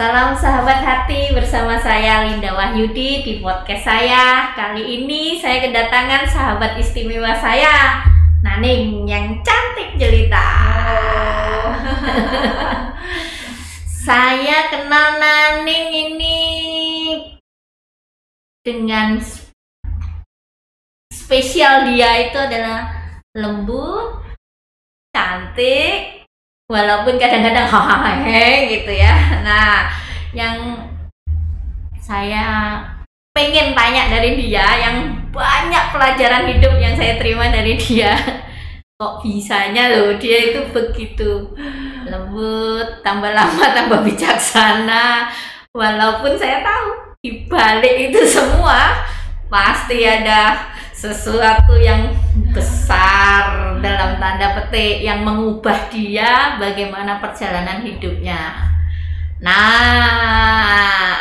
Salam sahabat hati bersama saya Linda Wahyudi di podcast saya. Kali ini saya kedatangan sahabat istimewa saya, Naning yang cantik jelita. saya kenal Naning ini dengan spesial dia itu adalah lembut, cantik, walaupun kadang-kadang hahaha gitu ya. Nah yang saya pengen tanya dari dia yang banyak pelajaran hidup yang saya terima dari dia. Kok bisanya loh dia itu begitu lembut tambah lama tambah bijaksana. Walaupun saya tahu di balik itu semua pasti ada sesuatu yang besar dalam tanda petik yang mengubah dia bagaimana perjalanan hidupnya. Nah,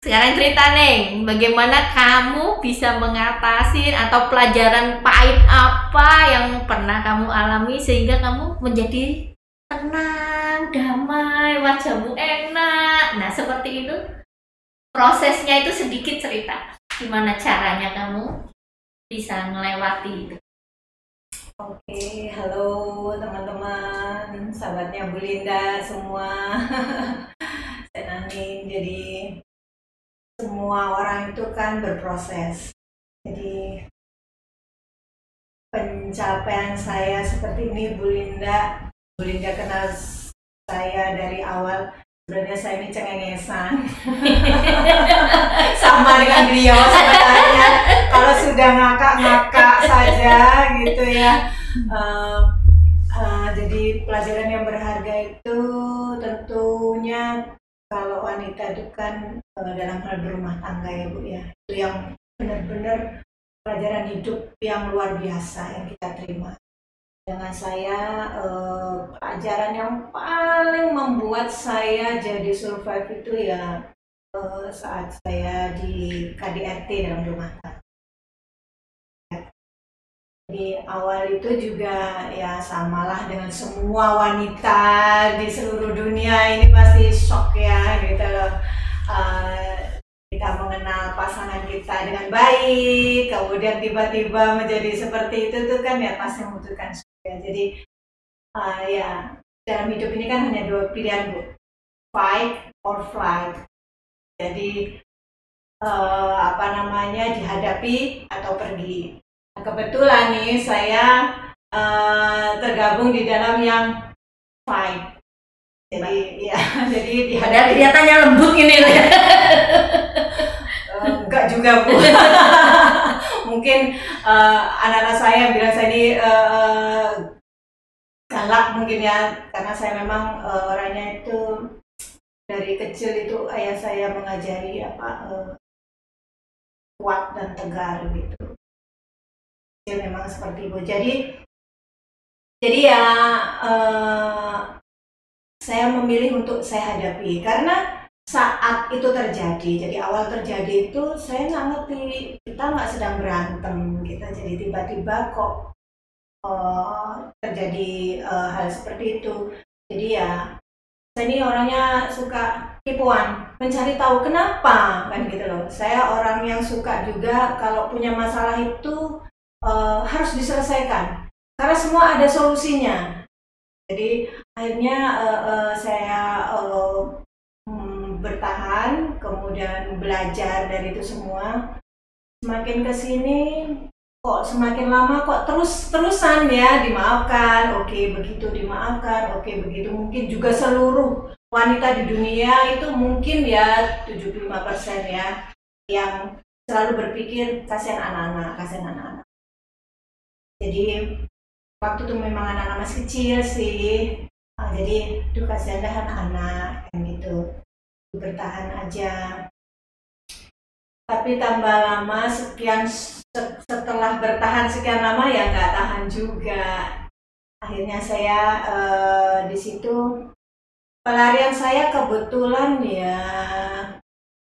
sekarang cerita nih, bagaimana kamu bisa mengatasi atau pelajaran pahit apa yang pernah kamu alami sehingga kamu menjadi tenang, damai, wajahmu enak. Nah, seperti itu. Prosesnya itu sedikit cerita. Gimana caranya kamu bisa melewati itu? Oke, halo teman-teman, sahabatnya Bu Linda semua. Saya jadi semua orang itu kan berproses. Jadi pencapaian saya seperti ini Bu Linda, Bu Linda kenal saya dari awal sebenarnya saya ini cengengesan. Sama dengan beliau sebenarnya. Kalau sudah ngakak-ngakak saja gitu ya. Uh, uh, jadi pelajaran yang berharga itu tentunya kalau wanita itu kan uh, dalam hal berumah tangga ya bu ya. Itu yang benar-benar pelajaran hidup yang luar biasa yang kita terima dengan saya eh, pelajaran yang paling membuat saya jadi survive itu ya eh, saat saya di KDRT dalam rumah tangga. Di awal itu juga ya samalah dengan semua wanita di seluruh dunia ini pasti shock ya gitu loh. Uh, kita mengenal pasangan kita dengan baik, kemudian tiba-tiba menjadi seperti itu tuh kan ya pasti membutuhkan ya jadi uh, ya dalam hidup ini kan hanya dua pilihan bu. Fight or flight. Jadi uh, apa namanya dihadapi atau pergi. Nah, kebetulan nih saya uh, tergabung di dalam yang fight. Jadi ya jadi dihadapi. Kelihatannya lembut ini. Uh, enggak juga bu mungkin uh, anak-anak saya bilang saya ini uh, galak mungkin ya. Karena saya memang uh, orangnya itu dari kecil itu ayah saya mengajari apa uh, kuat dan tegar gitu. Ya memang seperti itu. Jadi jadi ya uh, saya memilih untuk saya hadapi. Karena saat itu terjadi. Jadi awal terjadi itu saya nggak ngerti kita nggak sedang berantem kita jadi tiba-tiba kok uh, terjadi uh, hal seperti itu. Jadi ya saya ini orangnya suka tipuan mencari tahu kenapa kan gitu loh. Saya orang yang suka juga kalau punya masalah itu uh, harus diselesaikan. Karena semua ada solusinya. Jadi akhirnya uh, uh, saya uh, bertahan, kemudian belajar dari itu semua. Semakin ke sini kok semakin lama kok terus terusan ya dimaafkan, oke begitu dimaafkan, oke begitu mungkin juga seluruh wanita di dunia itu mungkin ya 75% ya yang selalu berpikir kasihan anak-anak, kasihan anak-anak. Jadi waktu itu memang anak-anak masih kecil sih, ah, jadi tuh kasihan anak-anak kan gitu bertahan aja. Tapi tambah lama sekian setelah bertahan sekian lama ya nggak tahan juga. Akhirnya saya uh, di situ pelarian saya kebetulan ya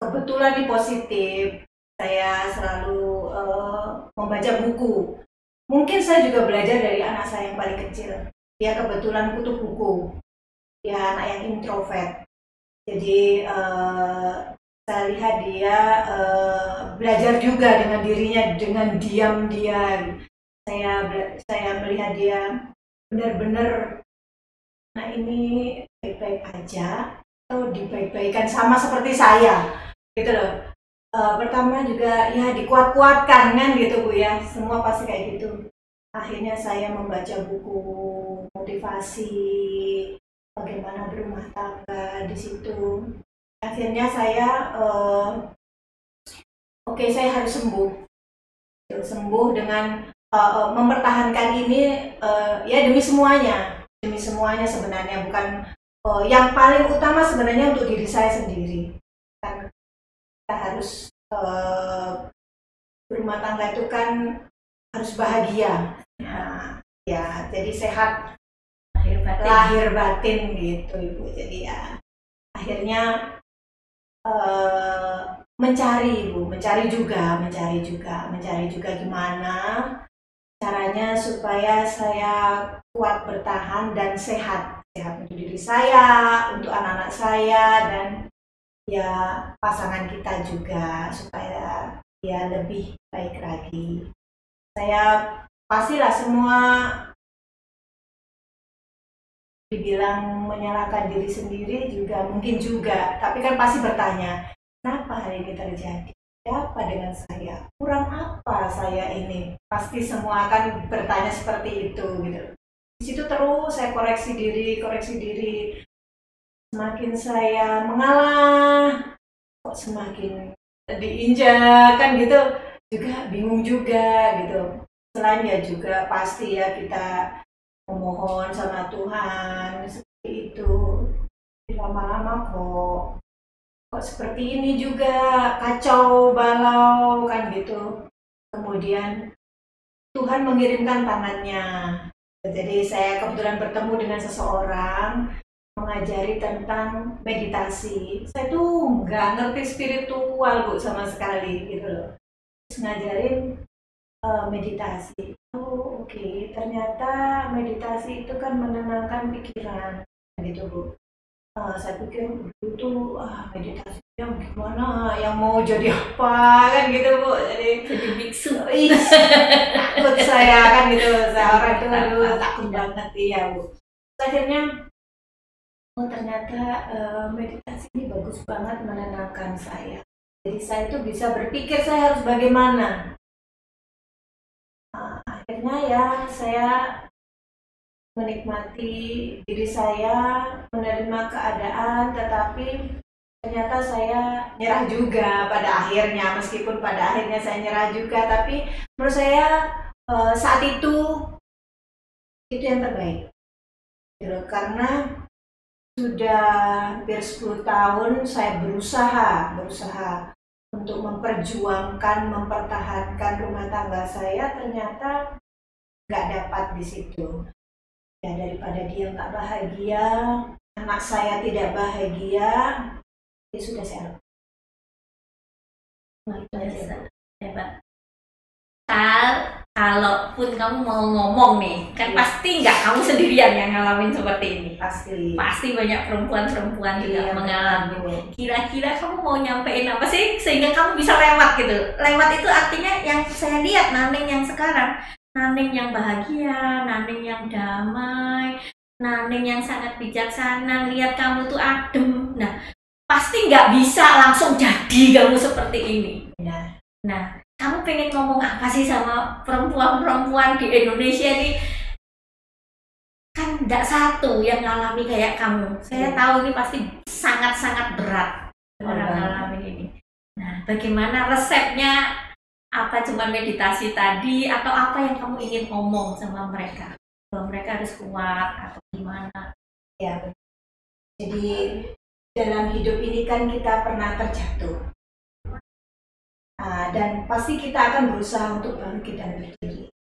kebetulan di positif. Saya selalu uh, membaca buku. Mungkin saya juga belajar dari anak saya yang paling kecil. Dia kebetulan kutu buku. Dia anak yang introvert Jadi uh, saya lihat dia uh, belajar juga dengan dirinya dengan diam dia. Saya saya melihat dia benar-benar nah ini baik-baik aja atau dibaik-baikan sama seperti saya. Gitu loh. Uh, pertama juga ya dikuat-kuatkan kan gitu bu ya. Semua pasti kayak gitu. Akhirnya saya membaca buku motivasi bagaimana berumah tangga di situ. Akhirnya saya uh, oke okay, saya harus sembuh. Sembuh dengan uh, mempertahankan ini uh, ya demi semuanya. Demi semuanya sebenarnya bukan uh, yang paling utama sebenarnya untuk diri saya sendiri. Kan kita harus uh, berumah tangga itu kan harus bahagia. Nah, ya jadi sehat batin. lahir batin gitu ibu. Jadi ya akhirnya uh, mencari ibu. Mencari juga mencari juga mencari juga gimana caranya supaya saya kuat bertahan dan sehat. Sehat untuk diri saya untuk anak-anak saya dan ya pasangan kita juga supaya ya lebih baik lagi. Saya pastilah semua dibilang menyalahkan diri sendiri juga mungkin juga tapi kan pasti bertanya kenapa hal ini terjadi apa dengan saya? Kurang apa saya ini? Pasti semua akan bertanya seperti itu gitu. Di situ terus saya koreksi diri, koreksi diri. Semakin saya mengalah, kok semakin diinjak kan gitu. Juga bingung juga gitu. Selain ya juga pasti ya kita memohon sama Tuhan seperti itu. Lama-lama kok. Kok seperti ini juga kacau balau kan gitu. Kemudian Tuhan mengirimkan tangannya. Jadi saya kebetulan bertemu dengan seseorang mengajari tentang meditasi. Saya tuh nggak ngerti spiritual bu sama sekali gitu loh. Terus ngajarin uh, meditasi. Oh oke. Okay. ternyata meditasi itu kan menenangkan pikiran. Gitu bu. Uh, saya pikir itu ah meditasi yang gimana? Yang mau jadi apa? Kan gitu bu. Jadi jadi biksu. Takut saya kan gitu. Saya orang itu aduh takut banget. Iya bu. Akhirnya oh ternyata uh, meditasi ini bagus banget menenangkan saya. Jadi saya itu bisa berpikir saya harus bagaimana akhirnya ya saya menikmati diri saya, menerima keadaan, tetapi ternyata saya nyerah juga pada akhirnya, meskipun pada akhirnya saya nyerah juga, tapi menurut saya eh, saat itu itu yang terbaik, gitu. karena sudah hampir 10 tahun saya berusaha, berusaha untuk memperjuangkan, mempertahankan rumah tangga saya, ternyata nggak dapat di situ. Ya daripada dia nggak bahagia anak saya tidak bahagia ya sudah saya hebat. Kal kalaupun kamu mau ngomong nih kan ya. pasti nggak kamu sendirian yang ngalamin seperti ini pasti pasti banyak perempuan-perempuan juga ya, mengalami kira-kira kamu mau nyampein apa sih sehingga kamu bisa lewat gitu lewat itu artinya yang saya lihat Naning yang sekarang Naning yang bahagia, Naning yang damai, Naning yang sangat bijaksana, lihat kamu tuh adem. Nah, pasti nggak bisa langsung jadi kamu seperti ini. Nah, nah, kamu pengen ngomong apa sih sama perempuan-perempuan di Indonesia ini? Kan tidak satu yang ngalami kayak kamu. Saya ya. tahu ini pasti sangat-sangat berat orang ngalamin ini. Nah, bagaimana resepnya apa cuma meditasi tadi atau apa yang kamu ingin ngomong sama mereka bahwa mereka harus kuat atau gimana ya jadi dalam hidup ini kan kita pernah terjatuh nah, dan pasti kita akan berusaha untuk bangkit dan berdiri.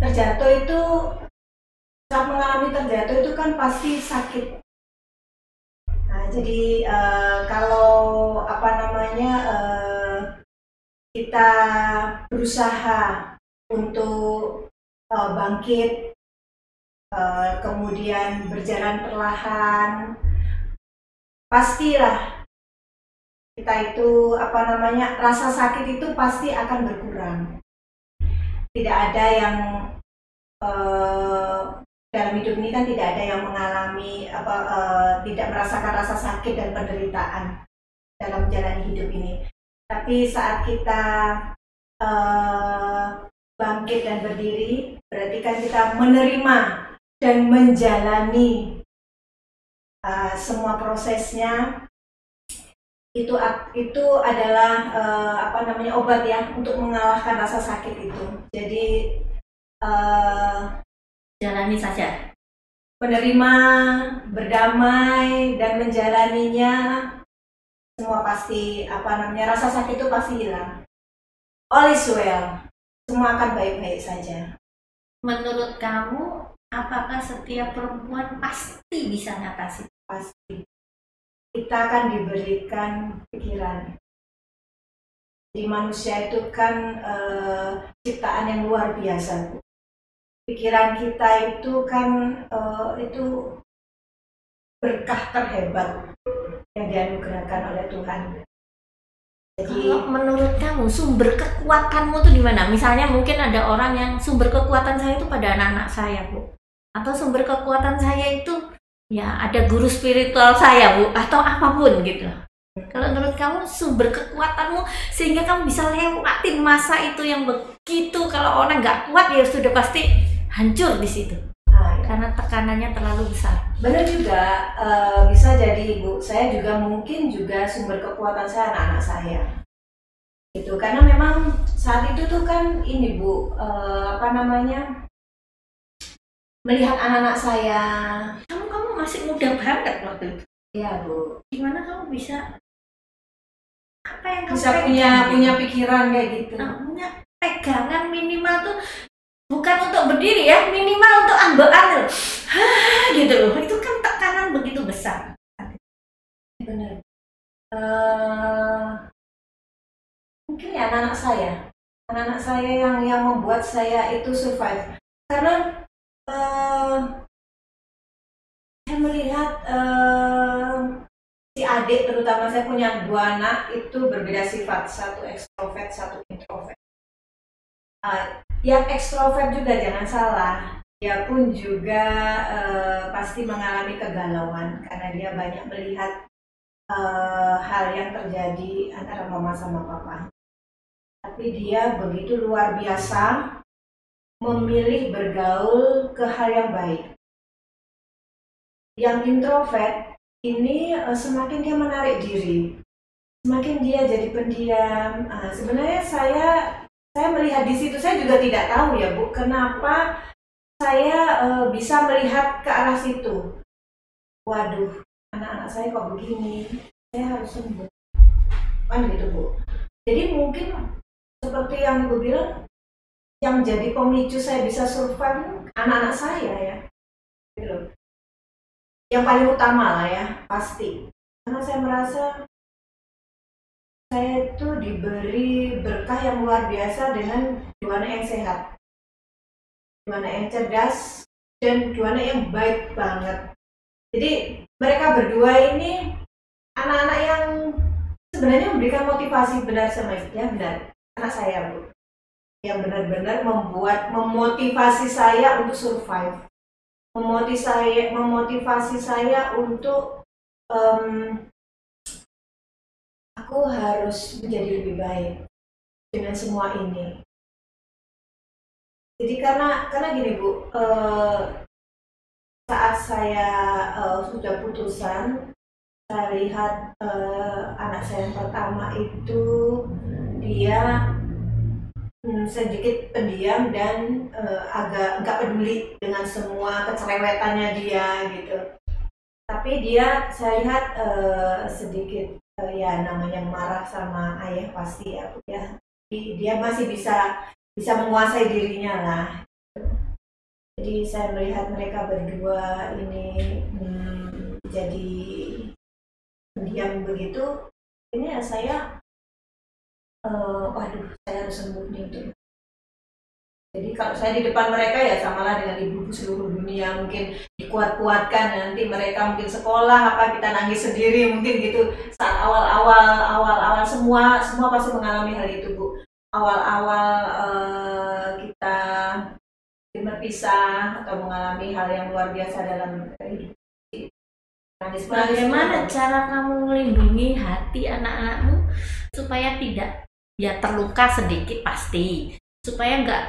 Terjatuh itu saat mengalami terjatuh itu kan pasti sakit. Nah jadi uh, kalau apa namanya uh, kita berusaha untuk uh, bangkit, uh, kemudian berjalan perlahan, pastilah kita itu apa namanya rasa sakit itu pasti akan berkurang. Tidak ada yang uh, dalam hidup ini kan tidak ada yang mengalami apa uh, tidak merasakan rasa sakit dan penderitaan dalam menjalani hidup ini. Tapi saat kita uh, bangkit dan berdiri berarti kan kita menerima dan menjalani uh, semua prosesnya itu itu adalah uh, apa namanya obat ya untuk mengalahkan rasa sakit itu. Jadi uh, jalani saja. Menerima, berdamai dan menjalaninya semua pasti apa namanya rasa sakit itu pasti hilang. All is well. Semua akan baik-baik saja. Menurut kamu, apakah setiap perempuan pasti bisa ngatasi? Pasti kita akan diberikan pikiran. Di manusia itu kan uh, ciptaan yang luar biasa. Pikiran kita itu kan uh, itu berkah terhebat yang dianugerahkan oleh Tuhan. Jadi, Kalau menurut kamu sumber kekuatanmu tuh di mana? Misalnya mungkin ada orang yang sumber kekuatan saya itu pada anak-anak saya, Bu. Atau sumber kekuatan saya itu ya ada guru spiritual saya bu atau apa pun gitu kalau menurut kamu sumber kekuatanmu sehingga kamu bisa lewatin masa itu yang begitu kalau orang nggak kuat ya sudah pasti hancur di situ ah, ya. karena tekanannya terlalu besar. Benar juga uh, bisa jadi ibu. Saya juga mungkin juga sumber kekuatan saya anak-anak saya. Itu karena memang saat itu tuh kan ini bu uh, apa namanya melihat anak-anak saya. Kamu kamu masih muda banget waktu itu. Iya bu. Gimana kamu bisa apa yang kamu bisa punya punya pikiran kayak gitu? Nah, punya pegangan minimal tuh bukan untuk berdiri ya, minimal untuk ambekan gitu loh. Itu kan tekanan begitu besar. Benar. Uh, mungkin ya anak-anak saya, anak-anak saya yang yang membuat saya itu survive. Karena uh, saya melihat uh, si adik terutama saya punya dua anak itu berbeda sifat. Satu ekstrovert satu introvert. Uh, yang ekstrovert juga jangan salah. Dia pun juga uh, pasti mengalami kegalauan karena dia banyak melihat uh, hal yang terjadi antara mama sama papa. Tapi dia begitu luar biasa memilih bergaul ke hal yang baik yang introvert ini uh, semakin dia menarik diri, semakin dia jadi pendiam. Uh, sebenarnya saya saya melihat di situ saya juga tidak tahu ya bu, kenapa saya uh, bisa melihat ke arah situ. Waduh, anak-anak saya kok begini, saya harus sembuh. Kan gitu bu. Jadi mungkin seperti yang ibu bilang, yang jadi pemicu saya bisa survive anak-anak saya ya. Gitu yang paling utama lah ya pasti. Karena saya merasa saya itu diberi berkah yang luar biasa dengan dua anak yang sehat. Dua anak yang cerdas dan dua anak yang baik banget. Jadi mereka berdua ini anak-anak yang sebenarnya memberikan motivasi benar sama ya benar. Anak saya bu yang benar-benar membuat memotivasi saya untuk survive. Memotivasi saya memotivasi saya untuk um, aku harus menjadi lebih baik dengan semua ini. Jadi karena karena gini bu uh, saat saya uh, sudah putusan saya lihat uh, anak saya yang pertama itu dia hmm, sedikit pendiam dan uh, agak nggak peduli dengan semua kecerewetannya dia gitu. Tapi dia saya lihat uh, sedikit uh, ya namanya marah sama ayah pasti ya, ya. Dia masih bisa bisa menguasai dirinya lah. Jadi saya melihat mereka berdua ini hmm, jadi pendiam begitu. Ini ya saya uh, waduh saya harus sembuh nih untuk Jadi kalau saya di depan mereka ya samalah dengan ibu-ibu seluruh dunia mungkin dikuat-kuatkan nanti mereka mungkin sekolah apa kita nangis sendiri mungkin gitu. Saat awal-awal awal-awal semua semua pasti mengalami hal itu bu. Awal-awal uh, kita berpisah atau mengalami hal yang luar biasa dalam hidup. Bagaimana cara kamu melindungi hati anak-anakmu supaya tidak ya terluka sedikit pasti supaya nggak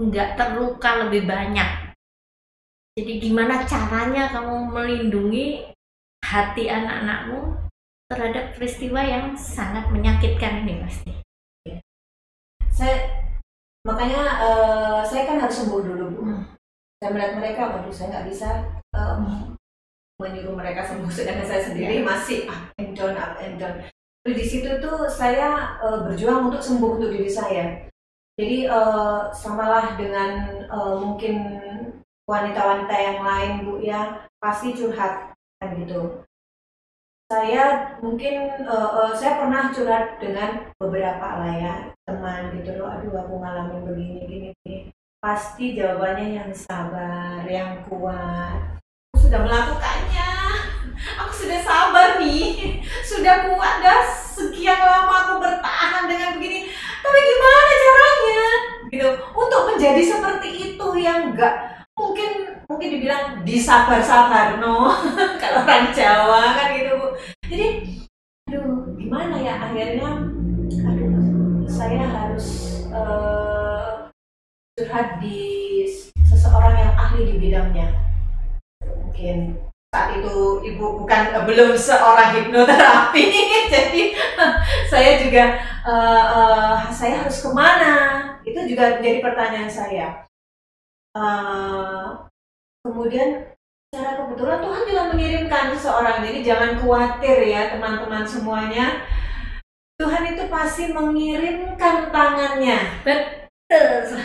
nggak terluka lebih banyak. Jadi gimana caranya kamu melindungi hati anak-anakmu terhadap peristiwa yang sangat menyakitkan ini pasti. Saya makanya uh, saya kan harus sembuh dulu bu. Hmm. Saya melihat mereka, waduh saya nggak bisa um, menyuruh mereka sembuh sedangkan saya sendiri yeah. masih up and down up and down. Di situ tuh saya uh, berjuang untuk sembuh untuk diri saya. Jadi uh, samalah dengan uh, mungkin wanita-wanita yang lain bu ya pasti curhat kan gitu. Saya mungkin uh, uh, saya pernah curhat dengan beberapa lah ya teman gitu loh. Aduh aku ngalamin begini gini gini. Pasti jawabannya yang sabar, yang kuat. Aku sudah melakukannya. Aku sudah sabar nih. Sudah kuat dah. Sekian lama aku bertahan dengan begini. Tapi gimana caranya? Gitu. Untuk menjadi seperti itu yang enggak. Mungkin mungkin dibilang disabar-sabar no? Kalau orang Jawa kan gitu bu. Jadi aduh gimana ya akhirnya? Aduh saya harus uh, curhat di seseorang yang ahli di bidangnya. Mungkin saat itu ibu bukan uh, belum seorang hipnoterapi. Jadi saya juga uh, uh, saya harus ke mana? Itu juga menjadi pertanyaan saya. Uh, kemudian secara kebetulan Tuhan juga mengirimkan seseorang jadi jangan khawatir ya teman-teman semuanya. Tuhan itu pasti mengirimkan tangannya. Betul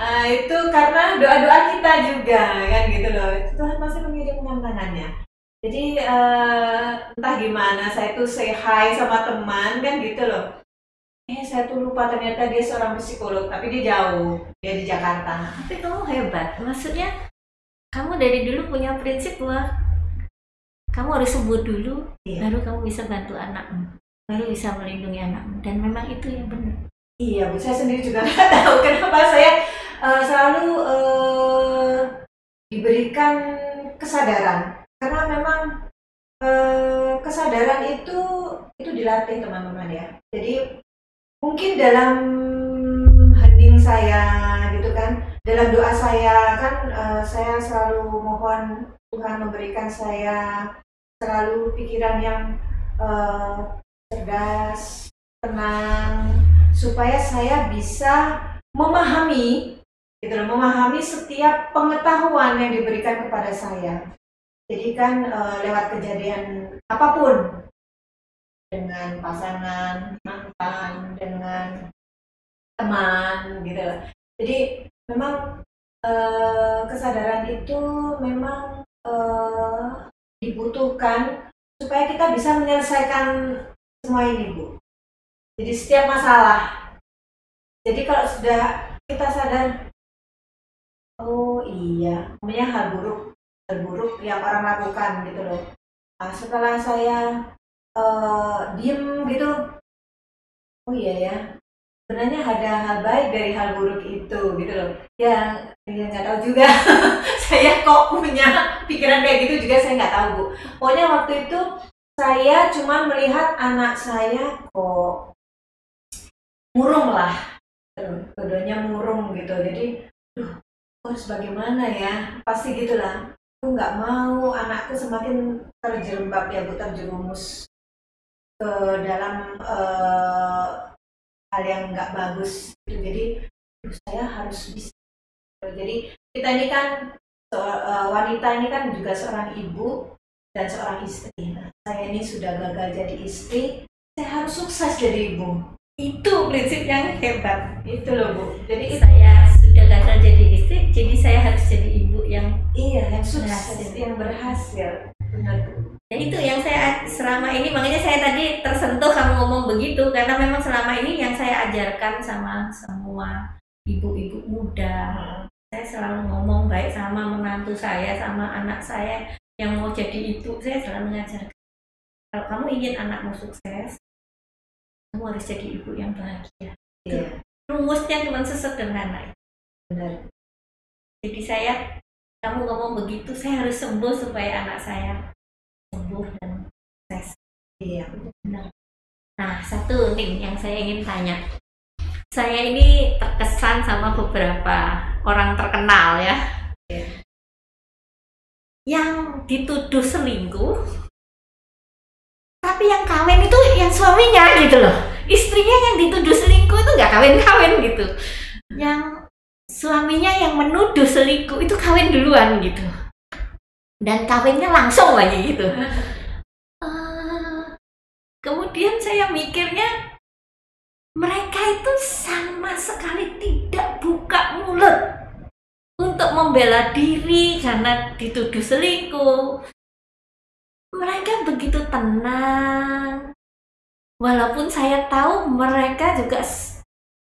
uh, itu karena doa-doa kita juga kan gitu loh. Tuhan masih mengirimkan tangannya jadi uh, entah gimana saya tuh say hi sama teman kan gitu loh. Eh saya tuh lupa ternyata dia seorang psikolog tapi dia jauh. Dia di Jakarta. Tapi kamu hebat. Maksudnya kamu dari dulu punya prinsip bahwa kamu harus sembuh dulu iya. baru kamu bisa bantu anakmu baru bisa melindungi anakmu. Dan memang itu yang benar. Iya bu. Saya sendiri juga nggak tahu kenapa saya uh, selalu uh, diberikan kesadaran. Karena memang uh, kesadaran itu itu dilatih teman-teman ya. Jadi mungkin dalam hening saya gitu kan dalam doa saya kan uh, saya selalu mohon Tuhan memberikan saya selalu pikiran yang uh, cerdas tenang supaya saya bisa memahami gitu loh, memahami setiap pengetahuan yang diberikan kepada saya. Jadi kan e, lewat kejadian apa pun dengan pasangan, mantan, dengan teman gitu. Jadi memang e, kesadaran itu memang e, dibutuhkan supaya kita bisa menyelesaikan semua ini, Bu. Jadi setiap masalah. Jadi kalau sudah kita sadar Oh iya, namanya hal buruk, hal buruk yang orang lakukan gitu loh. Nah, setelah saya uh, diem gitu, oh iya ya, sebenarnya ada hal baik dari hal buruk itu gitu loh. Ya, ya nggak tahu juga. saya kok punya pikiran kayak gitu juga saya nggak tahu bu. Pokoknya waktu itu saya cuma melihat anak saya kok murung lah, keduanya murung gitu. Jadi, duh, harus bagaimana ya? Pasti gitulah. Aku nggak mau anakku semakin terjerembab ya bu terjerumus ke dalam uh, hal yang nggak bagus. Jadi saya harus bisa. Jadi kita ini kan uh, wanita ini kan juga seorang ibu dan seorang istri. Nah, saya ini sudah gagal jadi istri saya harus sukses jadi ibu. Itu prinsip yang hebat. Itu loh bu. Jadi saya gagal jadi istri jadi saya harus jadi ibu yang iya yang sukses berhasil. yang berhasil. Benar. Ya itu yang saya selama ini makanya saya tadi tersentuh kamu ngomong begitu karena memang selama ini yang saya ajarkan sama semua ibu-ibu muda saya selalu ngomong baik sama menantu saya sama anak saya yang mau jadi ibu saya selalu mengajarkan. Kalau kamu ingin anakmu sukses kamu harus jadi ibu yang bahagia. Iya, rumusnya cuma sesederhana itu. Benar. jadi saya kamu ngomong begitu saya harus sembuh supaya anak saya sembuh dan Iya. Nah, satu nih yang saya ingin tanya. Saya ini terkesan sama beberapa orang terkenal ya. Iya. Yang dituduh selingkuh. Tapi yang kawin itu yang suaminya gitu loh. Istrinya yang dituduh selingkuh itu nggak kawin-kawin gitu. Yang suaminya yang menuduh selingkuh itu kawin duluan gitu. Dan kawinnya langsung lagi gitu. Eh, kemudian saya mikirnya mereka itu sama sekali tidak buka mulut untuk membela diri karena dituduh selingkuh. Mereka begitu tenang. Walaupun saya tahu mereka juga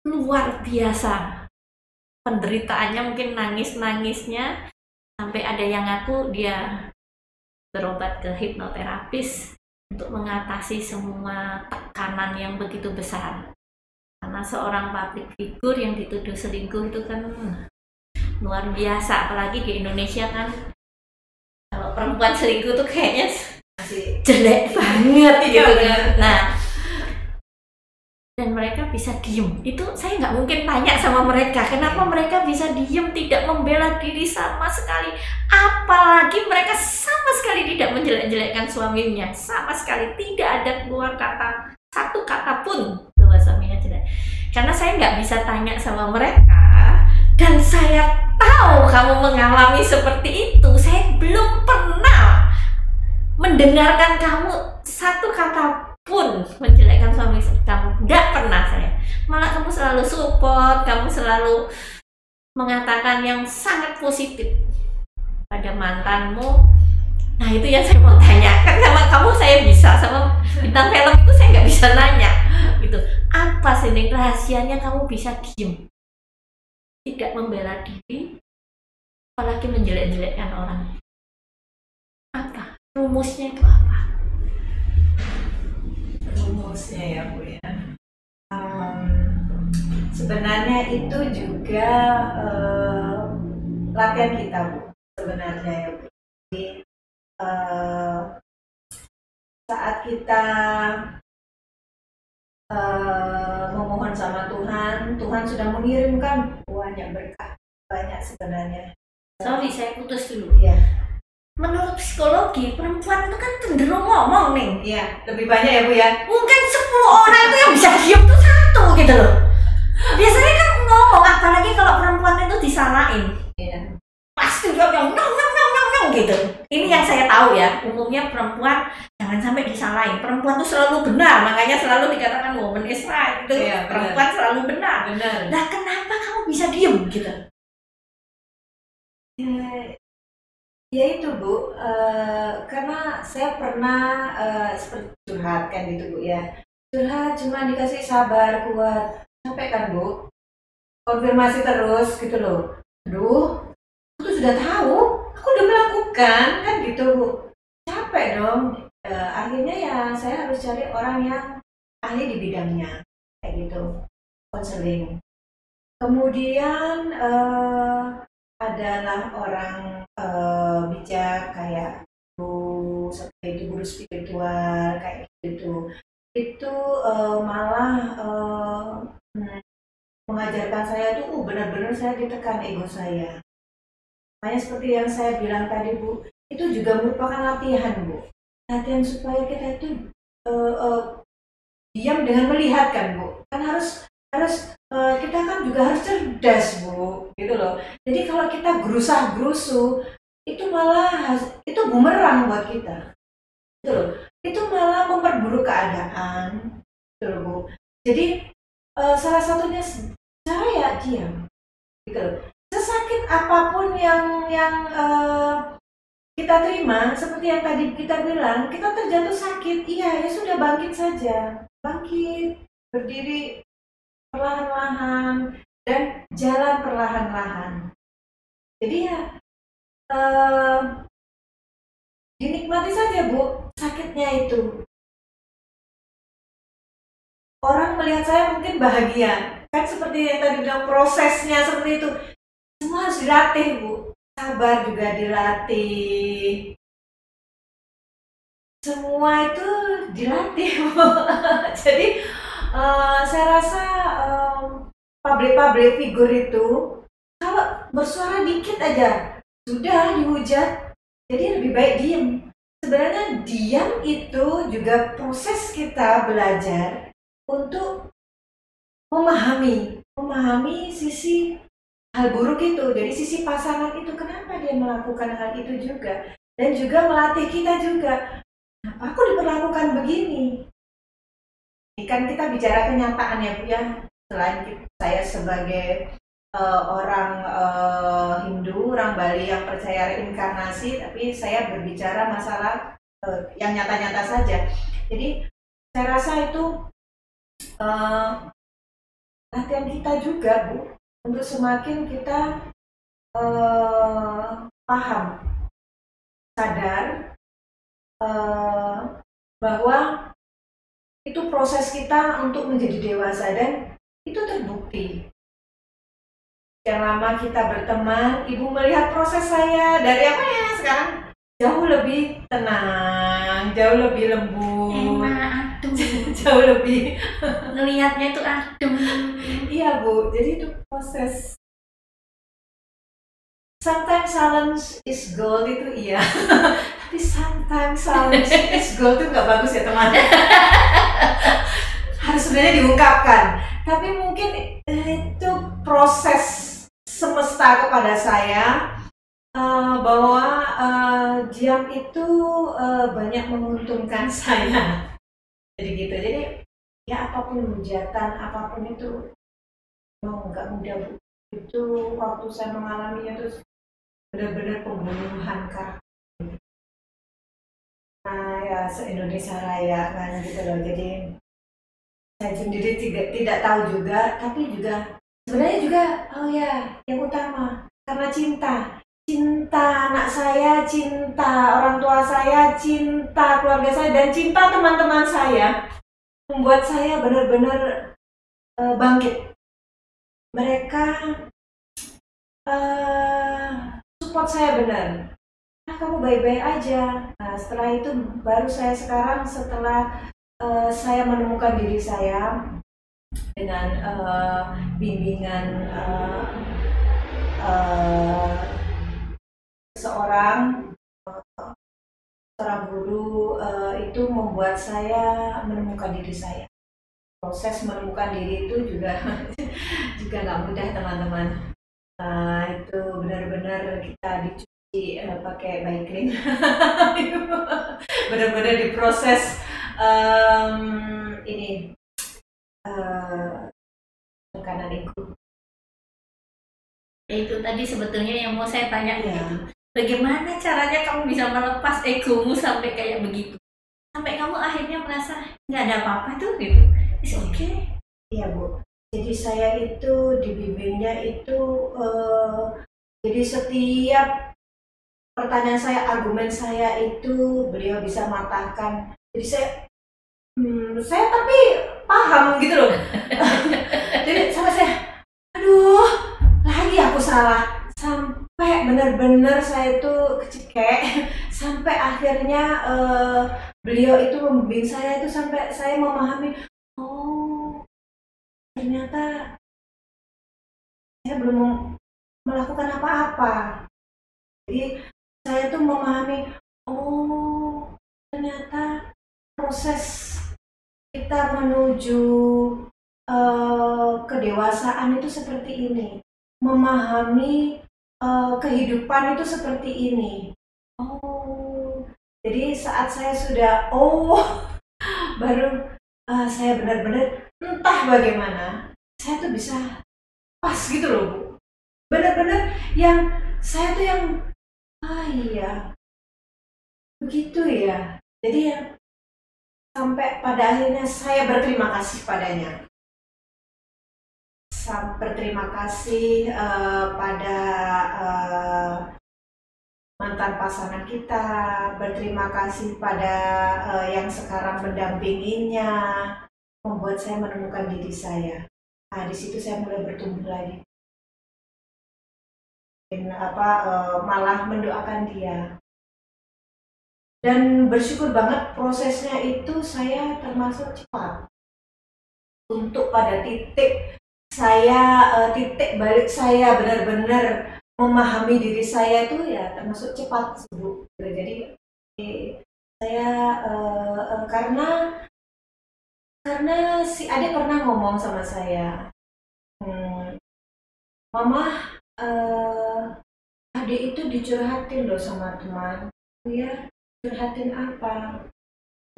luar biasa. Penderitaannya mungkin nangis-nangisnya sampai ada yang ngaku dia berobat ke hipnoterapis untuk mengatasi semua tekanan yang begitu besar. Karena seorang public figure yang dituduh selingkuh itu kan luar biasa, apalagi di Indonesia kan kalau perempuan selingkuh tuh kayaknya Masih jelek banget Iya, gitu kan. Nah, dan mereka bisa diem. Itu saya nggak mungkin tanya sama mereka, kenapa mereka bisa diem, tidak membela diri sama sekali. Apalagi mereka sama sekali tidak menjelek-jelekkan suaminya, sama sekali tidak ada keluar kata satu kata pun bahwa suaminya jelek. Karena saya nggak bisa tanya sama mereka, dan saya tahu kamu mengalami seperti itu. Saya belum pernah mendengarkan kamu satu kata pun menjelekkan suami kamu. Nggak pernah saya. Malah kamu selalu support kamu selalu mengatakan yang sangat positif pada mantanmu. Nah itu yang saya mau tanyakan sama kamu saya bisa sama bintang film itu saya nggak bisa nanya gitu. Apa sih Ning, rahasianya kamu bisa diem? Tidak membela diri apalagi menjelek-jelekkan orang. Apa? Rumusnya itu apa rumusnya ya bu ya. Em, sebenarnya itu juga eh, latihan kita bu sebenarnya ya bu. Jadi, eh, saat kita eh, memohon sama Tuhan Tuhan sudah mengirimkan banyak berkah banyak sebenarnya. Sorry saya putus dulu. Iya. Menurut psikologi perempuan itu kan cenderung ngomong nih. Iya, lebih banyak ya bu ya? Mungkin 10 orang itu yang bisa diem tuh satu gitu loh. Biasanya kan ngomong apalagi kalau perempuan itu disalahin Iya. pasti dia yang nong nong nong nong nong gitu. Ini yang saya tahu ya umumnya perempuan jangan sampai disalahin. Perempuan tuh selalu benar makanya selalu dikatakan woman is right. Itu Iya, benar. perempuan selalu benar. Benar. Nah kenapa kamu bisa diem gitu? Ya, ya itu Bu, Eh, karena saya pernah eh, seperti curhat kan gitu Bu ya. Curhat cuma dikasih sabar, kuat. Sampai kan Bu, konfirmasi terus gitu loh. Aduh, aku sudah tahu, aku udah melakukan kan gitu Bu. Capek dong. Eh, akhirnya ya saya harus cari orang yang ahli di bidangnya kayak gitu, konseling. Kemudian eh, adalah orang eh, bijak kayak guru seperti itu guru spiritual kayak gitu. Itu eh, malah hmm, mengajarkan saya tuh uh, benar-benar saya ditekan ego saya. Makanya seperti yang saya bilang tadi bu itu juga merupakan latihan bu. Latihan supaya kita itu eh, eh, diam dengan melihat kan bu. Kan harus harus eh, kita kan juga harus cerdas bu gitu loh jadi kalau kita gerusah gerusu itu malah itu bumerang buat kita. Gitu loh. Itu malah memperburuk keadaan. Gitu loh, Bu. Jadi eh, salah satunya s- cara ya diam. Gitu loh. Sesakit apa pun yang yang eh, kita terima, seperti yang tadi kita bilang, kita terjatuh sakit, iya ya sudah bangkit saja. Bangkit, berdiri perlahan-lahan, dan jalan perlahan-lahan. Jadi ya eh, dinikmati saja bu sakitnya itu. Orang melihat saya mungkin bahagia, kan seperti yang tadi bilang prosesnya seperti itu. Semua harus dilatih bu, sabar juga dilatih. Semua itu dilatih bu. Jadi eh, saya rasa em, public-public figur itu kalau bersuara dikit aja sudah dihujat jadi lebih baik diam sebenarnya diam itu juga proses kita belajar untuk memahami memahami sisi hal buruk itu. Dari sisi pasangan itu kenapa dia melakukan hal itu juga? Dan juga melatih kita juga. Kenapa aku diperlakukan begini? ini kan kita bicara kenyataan ya Bu ya selain saya sebagai eh, orang eh, Hindu, orang Bali yang percaya reinkarnasi, tapi saya berbicara masalah eh, yang nyata-nyata saja. Jadi saya rasa itu eh, latihan kita juga Bu untuk semakin kita eh, paham, sadar eh, bahwa itu proses kita untuk menjadi dewasa dan itu terbukti. Yang lama kita berteman, ibu melihat proses saya dari apa ya sekarang jauh lebih tenang, jauh lebih lembut, enak aduh jauh lebih ngelihatnya tuh aduh iya bu. Jadi itu proses. Sometimes silence is gold itu iya, tapi sometimes silence is gold itu nggak bagus ya teman. Harus sebenarnya diungkapkan, tapi mungkin itu proses semesta kepada saya eh, bahwa eh, diam itu eh, banyak menguntungkan saya. Jadi gitu. Jadi ya apa pun hujatan, apa pun itu mau nggak mudah. Itu waktu saya mengalaminya itu benar-benar pembunuhan karakter. Nah ya se-Indonesia Raya kan gitu loh. Jadi saya sendiri tidak, tidak tahu juga, tapi juga sebenarnya juga oh ya yang utama karena cinta. Cinta anak saya cinta orang tua saya cinta keluarga saya dan cinta teman-teman saya membuat saya benar-benar eh, bangkit. Mereka eh, support saya benar ah kamu baik-baik aja nah setelah itu baru saya sekarang setelah eh, saya menemukan diri saya dengan eh, bimbingan eh, eh, seorang eh, seorang guru eh, itu membuat saya menemukan diri saya. Proses menemukan diri itu juga juga nggak mudah teman-teman. Nah, itu benar-benar kita eh, pakai Baiklin. benar-benar diproses em, ini eh, tekanan ego. Ya, itu tadi sebetulnya yang mau saya tanya Iya. gitu. Bagaimana caranya kamu bisa melepas egomu sampai kayak begitu? Sampai kamu akhirnya merasa nggak ada apa-apa tuh gitu. It's okay. Iya Bu. Jadi saya itu dibimbingnya itu eh, jadi setiap pertanyaan saya, argumen saya itu beliau bisa matahkan. Jadi saya, hmm, saya tapi paham gitu loh. jadi sampai saya, aduh, lagi aku salah. Sampai benar-benar saya itu kecekek. Sampai akhirnya eh, beliau itu membimbing saya itu sampai saya memahami, oh ternyata saya belum melakukan apa-apa. Jadi saya tuh memahami, oh ternyata proses kita menuju eh, kedewasaan itu seperti ini, memahami eh, kehidupan itu seperti ini. Oh, jadi saat saya sudah, oh baru eh, saya benar-benar entah bagaimana saya tuh bisa pas gitu loh bu benar-benar yang saya tuh yang ah iya begitu ya jadi ya sampai pada akhirnya saya berterima kasih padanya sam- berterima kasih eh, pada eh, mantan pasangan kita, berterima kasih pada eh, yang sekarang mendampinginya, membuat saya menemukan diri saya. Nah, di situ saya mulai bertumbuh lagi. Apa eh, malah mendoakan dia. Dan bersyukur banget prosesnya itu saya termasuk cepat. Untuk pada titik saya eh, titik balik saya benar-benar memahami diri saya itu ya termasuk cepat Bu. Jadi saya eh, eh, karena karena si adik pernah ngomong sama saya, "Hmm, Mama, eh, adik itu dicurhatin loh sama teman. Ya, curhatin apa?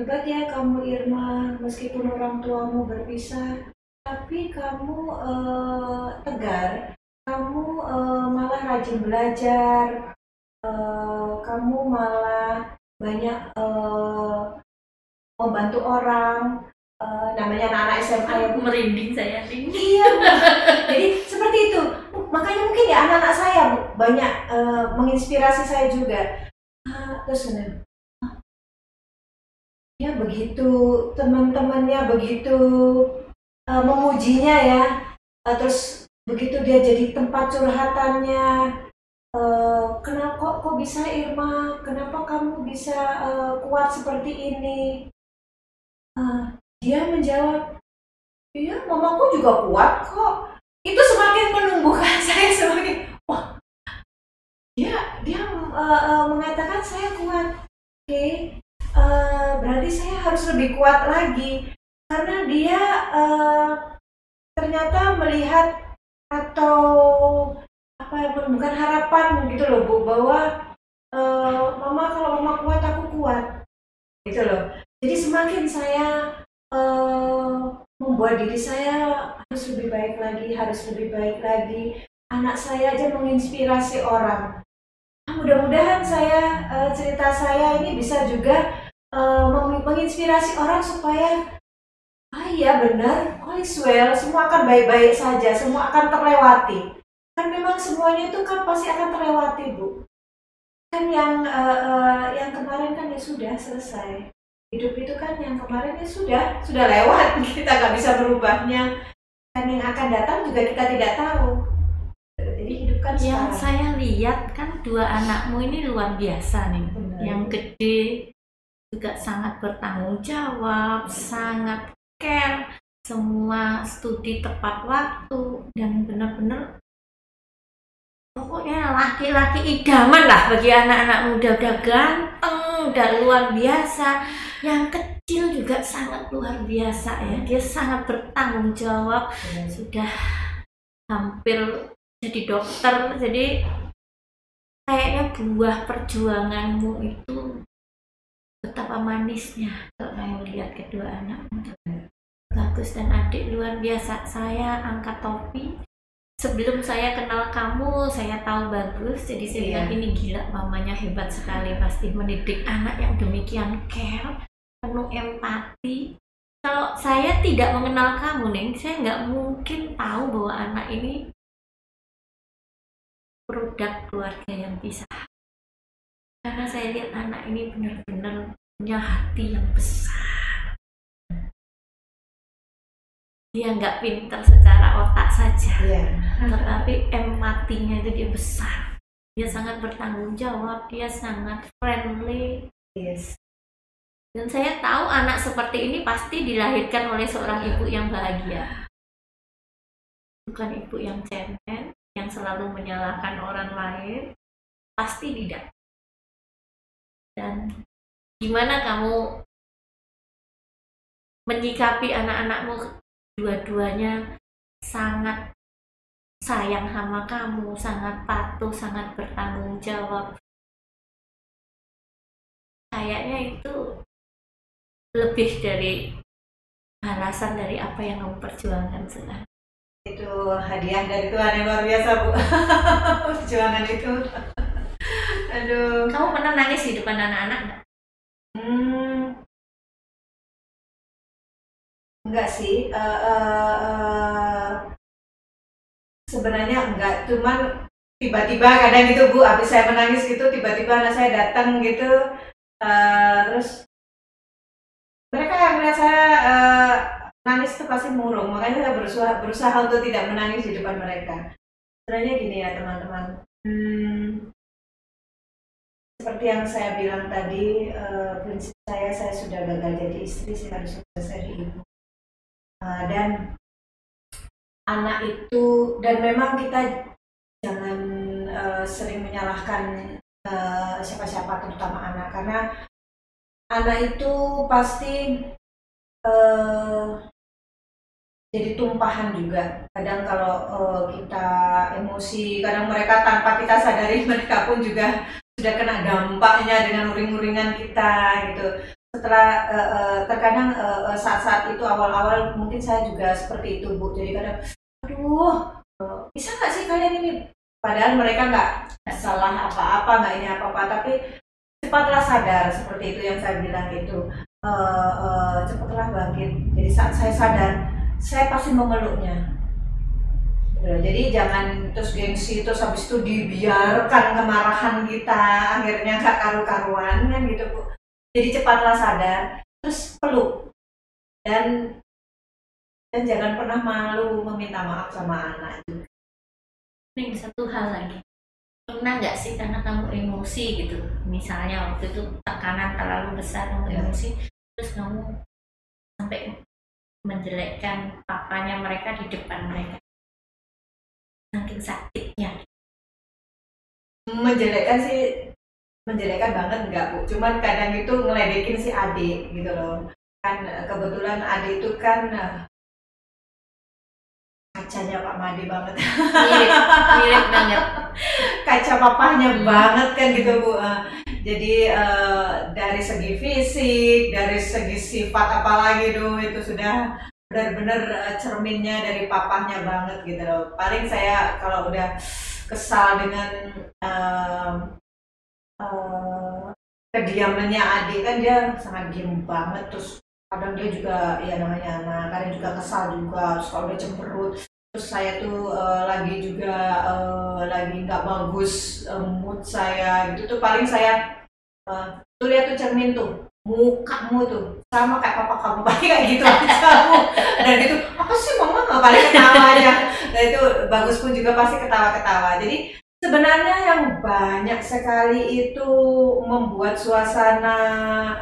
Hebat ya kamu Irma, meskipun orang tuamu berpisah, tapi kamu eh, tegar, kamu eh, malah rajin belajar, eh, kamu malah banyak eh, membantu orang, Eh, namanya anak-anak SMA ya Bu. merinding saya Iya, jadi seperti itu. Makanya mungkin ya anak-anak saya Bu, banyak eh, menginspirasi saya juga. Ah, terus benar. "Ah, Ya begitu, teman-temannya begitu eh, memujinya ya. Eh, terus begitu dia jadi tempat curhatannya. eh, kenapa kok, kok bisa Irma? Kenapa kamu bisa eh, kuat seperti ini? Ah, dia menjawab, Iya, mamaku juga kuat kok. Itu semakin menumbuhkan saya semakin, wah, dia dia uh, mengatakan saya kuat. Oke, uh, berarti saya harus lebih kuat lagi karena dia uh, ternyata melihat atau apa ya menemukan harapan gitu loh bu bahwa uh, mama kalau mama kuat aku kuat gitu loh. Jadi semakin saya uh, membuat diri saya harus lebih baik lagi, harus lebih baik lagi. Anak saya aja menginspirasi orang. Ah, Mudah-mudahan saya eh, cerita saya ini bisa juga meng- menginspirasi orang supaya ah iya benar, all is well, semua akan baik-baik saja, semua akan terlewati. Kan memang semuanya itu kan pasti akan terlewati, Bu. Kan yang eh, eh, yang kemarin kan ya sudah selesai hidup itu kan yang kemarin ya sudah sudah lewat kita nggak bisa berubahnya dan yang akan datang juga kita tidak tahu kan yang sekarang. saya lihat kan dua anakmu ini luar biasa nih. Benar. yang gede juga sangat bertanggung jawab sangat care semua studi tepat waktu dan benar-benar pokoknya laki-laki idaman lah bagi anak-anak muda. Udah ganteng udah luar biasa. Yang kecil juga sangat luar biasa ya. Dia sangat bertanggung jawab. Sudah hampir jadi dokter. Jadi kayaknya buah perjuanganmu itu betapa manisnya kalau kamu lihat kedua anakmu. Bagus dan adik luar biasa. Saya angkat topi. Sebelum saya kenal kamu saya tahu bagus. Jadi saya Iya. bilang ini gila mamanya hebat sekali. Pasti mendidik anak yang demikian care penuh empati. Kalau saya tidak mengenal kamu nih saya nggak mungkin tahu bahwa anak ini produk keluarga yang bisa. Karena saya lihat anak ini benar-benar punya hati yang besar. Dia nggak pintar secara otak saja Iya. tetapi empatinya itu dia besar. Dia sangat bertanggung jawab dia sangat friendly. Yes. dan saya tahu anak seperti ini pasti dilahirkan oleh seorang ibu yang bahagia. Bukan ibu yang cemen yang selalu menyalahkan orang lain pasti tidak dan gimana kamu menyikapi anak-anakmu dua-duanya sangat sayang sama kamu, sangat patuh, sangat bertanggung jawab. Kayaknya itu lebih dari balasan dari apa yang kamu perjuangkan sekarang. Itu hadiah dari Tuhan yang luar biasa, Bu. Perjuangan itu. Aduh. Kamu pernah nangis di depan anak-anak nggak? Hmm. Enggak sih. Eh, eh, eh, sebenarnya enggak cuman tiba-tiba kadang gitu bu habis saya menangis gitu tiba-tiba anak saya datang gitu uh, terus mereka yang melihat saya uh, nangis itu pasti murung. Makanya saya berusaha berusaha untuk tidak menangis di depan mereka. Sebenarnya gini ya teman-teman. Hmm, seperti yang saya bilang tadi uh, prinsip saya saya sudah gagal jadi istri saya harus sukses jadi ibu. Uh, dan anak itu dan memang kita jangan uh, sering menyalahkan uh, siapa-siapa terutama anak. Karena anak itu pasti uh, jadi tumpahan juga. Kadang kalau uh, kita emosi kadang mereka tanpa kita sadari mereka pun juga sudah kena dampaknya dengan uring-uringan kita gitu. Setelah uh, uh, terkadang uh, saat-saat itu awal-awal mungkin saya juga seperti itu bu. Jadi kadang aduh uh, bisa nggak sih kalian ini? Padahal mereka nggak salah apa-apa nggak ini apa-apa tapi cepatlah sadar seperti itu yang saya bilang itu uh, uh, cepatlah bangkit. Jadi saat saya sadar saya pasti memeluknya. Jadi jangan terus gengsi terus habis itu dibiarkan kemarahan kita akhirnya gak karu-karuan kan gitu bu. Jadi cepatlah sadar terus peluk. Dan dan jangan pernah malu meminta maaf sama anak. Juga. Ini satu hal lagi. Pernah nggak sih karena kamu emosi gitu? Misalnya waktu itu tekanan terlalu besar kamu ya. emosi terus kamu sampai menjelekkan papanya mereka di depan mereka. Saking sakitnya. Menjelekkan sih menjelekkan banget enggak bu. Cuman kadang itu ngeledekin si adik gitu loh. Kan kebetulan adik itu kan eh, kacanya Pak Made banget. Mirip mirip banget. Kaca papahnya hmm. banget kan gitu bu. Eh, jadi uh, dari segi fisik dari segi sifat apalagi tuh itu sudah benar-benar uh, cerminnya dari papahnya banget gitu loh. Paling saya kalau udah kesal dengan uh, uh, kediamannya adik kan dia sangat diem banget terus kadang dia juga ya namanya anak kadang juga kesal juga terus kalau udah cemberut terus saya tuh uh, lagi juga uh, lagi nggak bagus uh, mood saya gitu tuh paling saya uh, tuh lihat tuh cermin tuh mukamu tuh sama kayak papa kamu paling kayak gitu aja. Dan itu apa sih mama nggak paling ketawa aja dan itu bagus pun juga pasti ketawa-ketawa. Jadi sebenarnya yang banyak sekali itu membuat suasana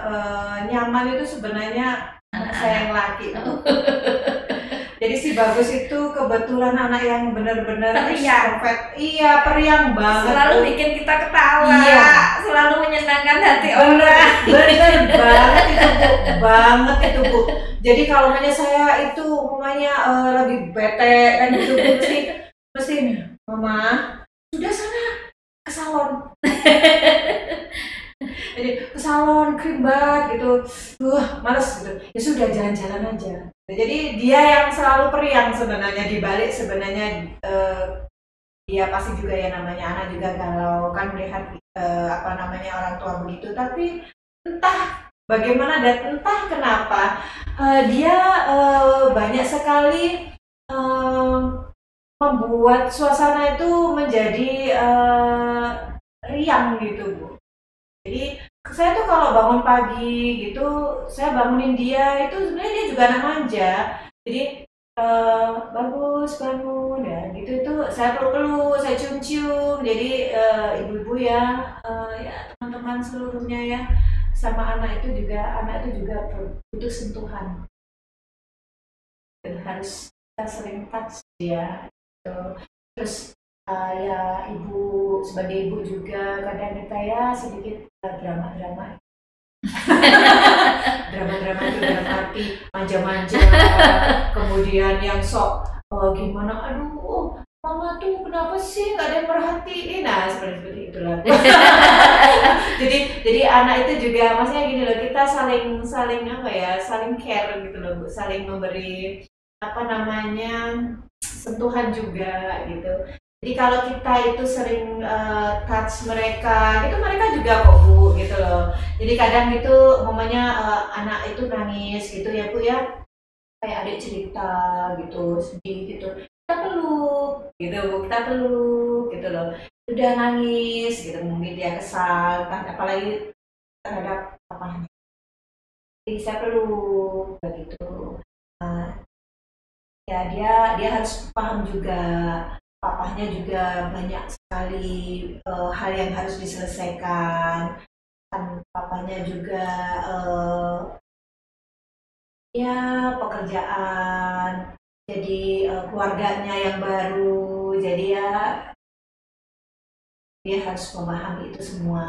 uh, nyaman itu sebenarnya anak saya yang laki jadi si bagus itu kebetulan anak yang benar-benar periang. iya periang banget selalu bikin kita ketawa iya. selalu menyenangkan hati orang. benar banget itu bu. Banget itu bu. Jadi kalau namanya saya itu umumnya uh, lagi bete dan itu bu mesti mesti mama sudah sana ke salon jadi ke salon krim banget gitu. Wah males gitu. Ya sudah jalan-jalan aja. Jadi dia yang selalu periang sebenarnya di balik sebenarnya uh, dia pasti juga ya namanya anak juga galau kan melihat uh, apa namanya orang tua begitu. Tapi entah bagaimana dan entah kenapa uh, dia uh, banyak sekali uh, membuat suasana itu menjadi uh, riang gitu bu jadi saya tuh kalau bangun pagi gitu saya bangunin dia itu sebenarnya dia juga anak manja. Jadi uh, bagus bangun ya gitu. Itu saya peluk-peluk saya cium-cium. Jadi uh, ibu-ibu ya uh, ya teman-teman seluruhnya ya sama anak itu juga anak itu juga butuh sentuhan. Dan harus kita sering touch dia gitu. terus uh, ya ibu sebagai ibu juga kadang kita ya sedikit drama-drama. Drama-drama itu dalam arti manja-manja. Kemudian yang sok oh, gimana? Aduh oh, mama tuh kenapa sih nggak ada yang perhatiin nah seperti seperti itulah. Jadi jadi anak itu juga maksudnya gini loh kita saling saling apa ya saling care gitu loh bu. Saling memberi apa namanya sentuhan juga gitu jadi kalau kita itu sering uh, touch mereka, itu mereka juga kok bu, gitu loh. Jadi kadang itu, momennya uh, anak itu nangis gitu ya bu ya, kayak adik cerita gitu, sedih gitu. Kita peluk gitu bu kita peluk gitu loh. Udah nangis gitu mungkin dia kesal apalagi terhadap papanya jadi saya peluk begitu uh, ya dia dia harus paham juga papahnya juga banyak sekali uh, hal yang harus diselesaikan. Kan papanya juga uh, ya pekerjaan. Jadi uh, keluarganya yang baru. Jadi ya dia harus memahami itu semua.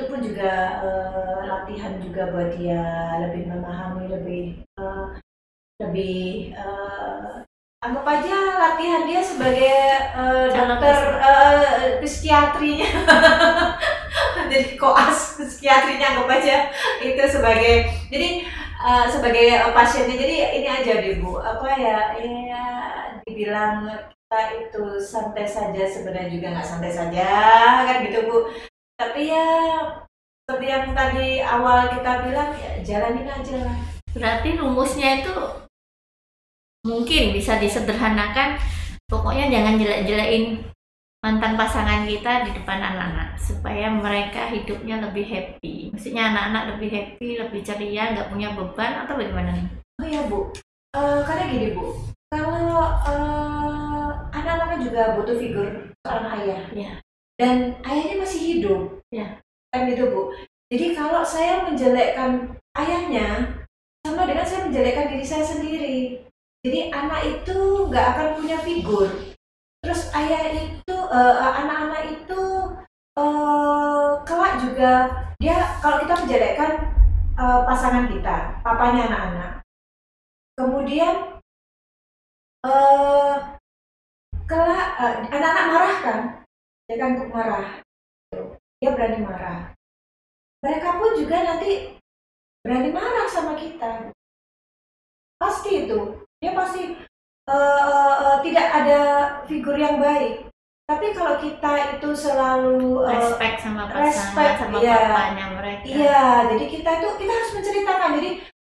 Itu pun juga uh, latihan juga buat dia. Lebih memahami lebih uh, lebih uh, anggap aja latihan dia sebagai uh, dokter uh, psikiatrinya. Jadi koas psikiatrinya anggap aja. Itu sebagai jadi uh, sebagai uh, pasiennya. Jadi ini aja deh bu. Apa ya ya dibilang kita itu santai saja sebenarnya juga nggak santai saja kan gitu bu. Tapi ya seperti yang tadi awal kita bilang ya jalanin aja. Lah berarti rumusnya itu mungkin bisa disederhanakan. Pokoknya jangan jelek-jelekin mantan pasangan kita di depan anak-anak supaya mereka hidupnya lebih happy. Maksudnya anak-anak lebih happy lebih ceria nggak punya beban atau bagaimana nih? Oh ya bu. Uh, karena gini bu. Kalau uh, anak-anak juga butuh figur seorang ayah. Ya dan ayahnya masih hidup. Ya kan gitu bu. Jadi kalau saya menjelekkan ayahnya sama dengan saya menjelekkan diri saya sendiri jadi anak itu nggak akan punya figur. Terus ayah itu uh, anak-anak itu uh, kelak juga dia kalau kita menjelekkan uh, pasangan kita papanya anak-anak. Kemudian uh, kelak uh, anak-anak marah kan? Dia kan marah. Dia berani marah. Mereka pun juga nanti berani marah sama kita. Pasti itu dia pasti uh, tidak ada figur yang baik tapi kalau kita itu selalu uh, respect sama pasangan respect, sama iya, papanya mereka iya jadi kita itu kita harus menceritakan jadi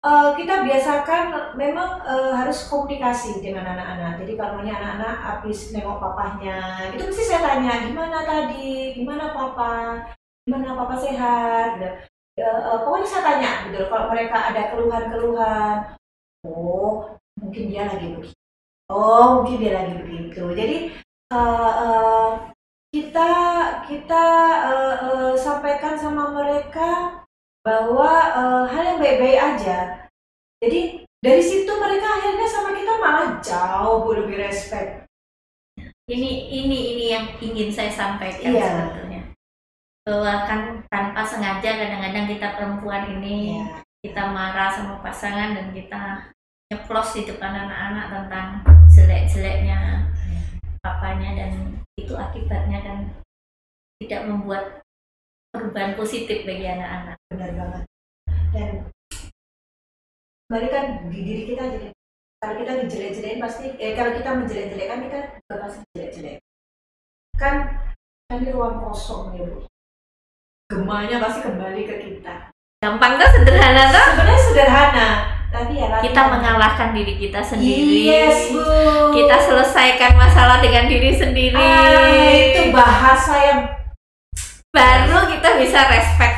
uh, kita biasakan memang uh, harus komunikasi dengan anak-anak. Jadi kalau punya anak-anak habis nengok papahnya, itu mesti saya tanya gimana tadi, gimana papa, gimana papa sehat. Uh, uh, pokoknya saya tanya gitu. Kalau mereka ada keluhan-keluhan, oh mungkin dia lagi begitu. Oh mungkin dia lagi begitu. Jadi uh, uh, kita kita uh, uh, sampaikan sama mereka bahwa uh, hal yang baik-baik aja. Jadi dari situ mereka akhirnya sama kita malah jauh lebih respect. Ini ini ini yang ingin saya sampaikan iya. sebetulnya. Bahwa kan tanpa sengaja kadang-kadang kita perempuan ini iya. kita marah sama pasangan dan kita nyeplos di depan anak-anak tentang jelek-jeleknya papanya dan itu akibatnya kan tidak membuat perubahan positif bagi anak-anak. Benar banget. Dan kembali kan di diri kita jadi kalau kita dijelek-jelekin pasti eh kalau kita menjelek-jelekan kita juga pasti jelek-jelek. Kan kan di ruang kosong ya bu. Gemanya pasti kembali ke kita. Gampang tuh sederhana tuh. Sebenarnya sederhana, tapi ya kita mengalahkan diri kita sendiri. Yes, Bu. Kita selesaikan masalah dengan diri sendiri. Ah, itu bahasa yang baru kita bisa respect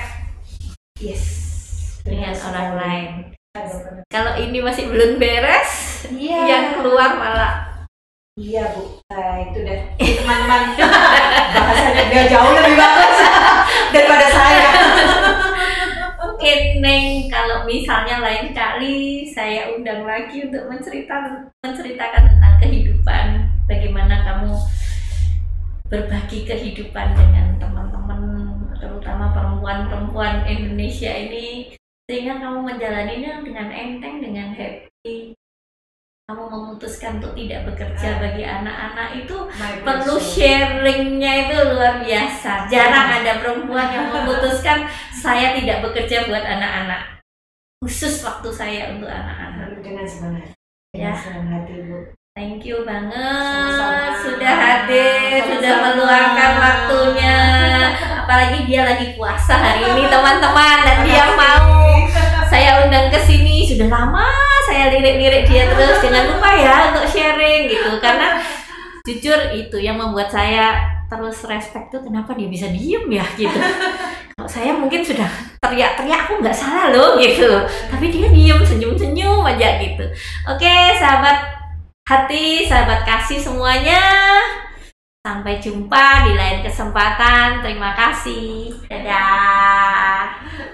yes. dengan orang lain. Kalau ini masih belum beres iya. yang keluar malah iya bu. Nah, itu deh. Teman-teman. Bahasanya dia jauh lebih bagus daripada saya mungkin Neng kalau misalnya lain kali saya undang lagi untuk menceritakan menceritakan tentang kehidupan. Bagaimana kamu berbagi kehidupan dengan teman-teman terutama perempuan-perempuan Indonesia ini sehingga kamu menjalaninya dengan enteng dengan happy kamu memutuskan untuk tidak bekerja ah. bagi anak-anak itu perlu sharingnya itu luar biasa. Jarang ada perempuan yang memutuskan saya tidak bekerja buat anak-anak. Khusus waktu saya untuk anak-anak. Dengan semangat. Ya. Senang hati bu. Thank you banget. Sama-sama. sudah hadir, Sama-sama. sudah meluangkan waktunya. Apalagi dia lagi puasa hari ini teman-teman dan dia mau. Saya undang ke sini. Sudah lama saya lirik-lirik dia terus jangan lupa ya untuk sharing gitu. Karena jujur itu yang membuat saya terus respect tuh kenapa dia bisa diem ya gitu. Kalau saya mungkin sudah teriak-teriak aku nggak salah loh gitu. Tapi dia diem senyum-senyum aja gitu. Oke sahabat hati sahabat kasih semuanya. Sampai jumpa di lain kesempatan. Terima kasih. Dadah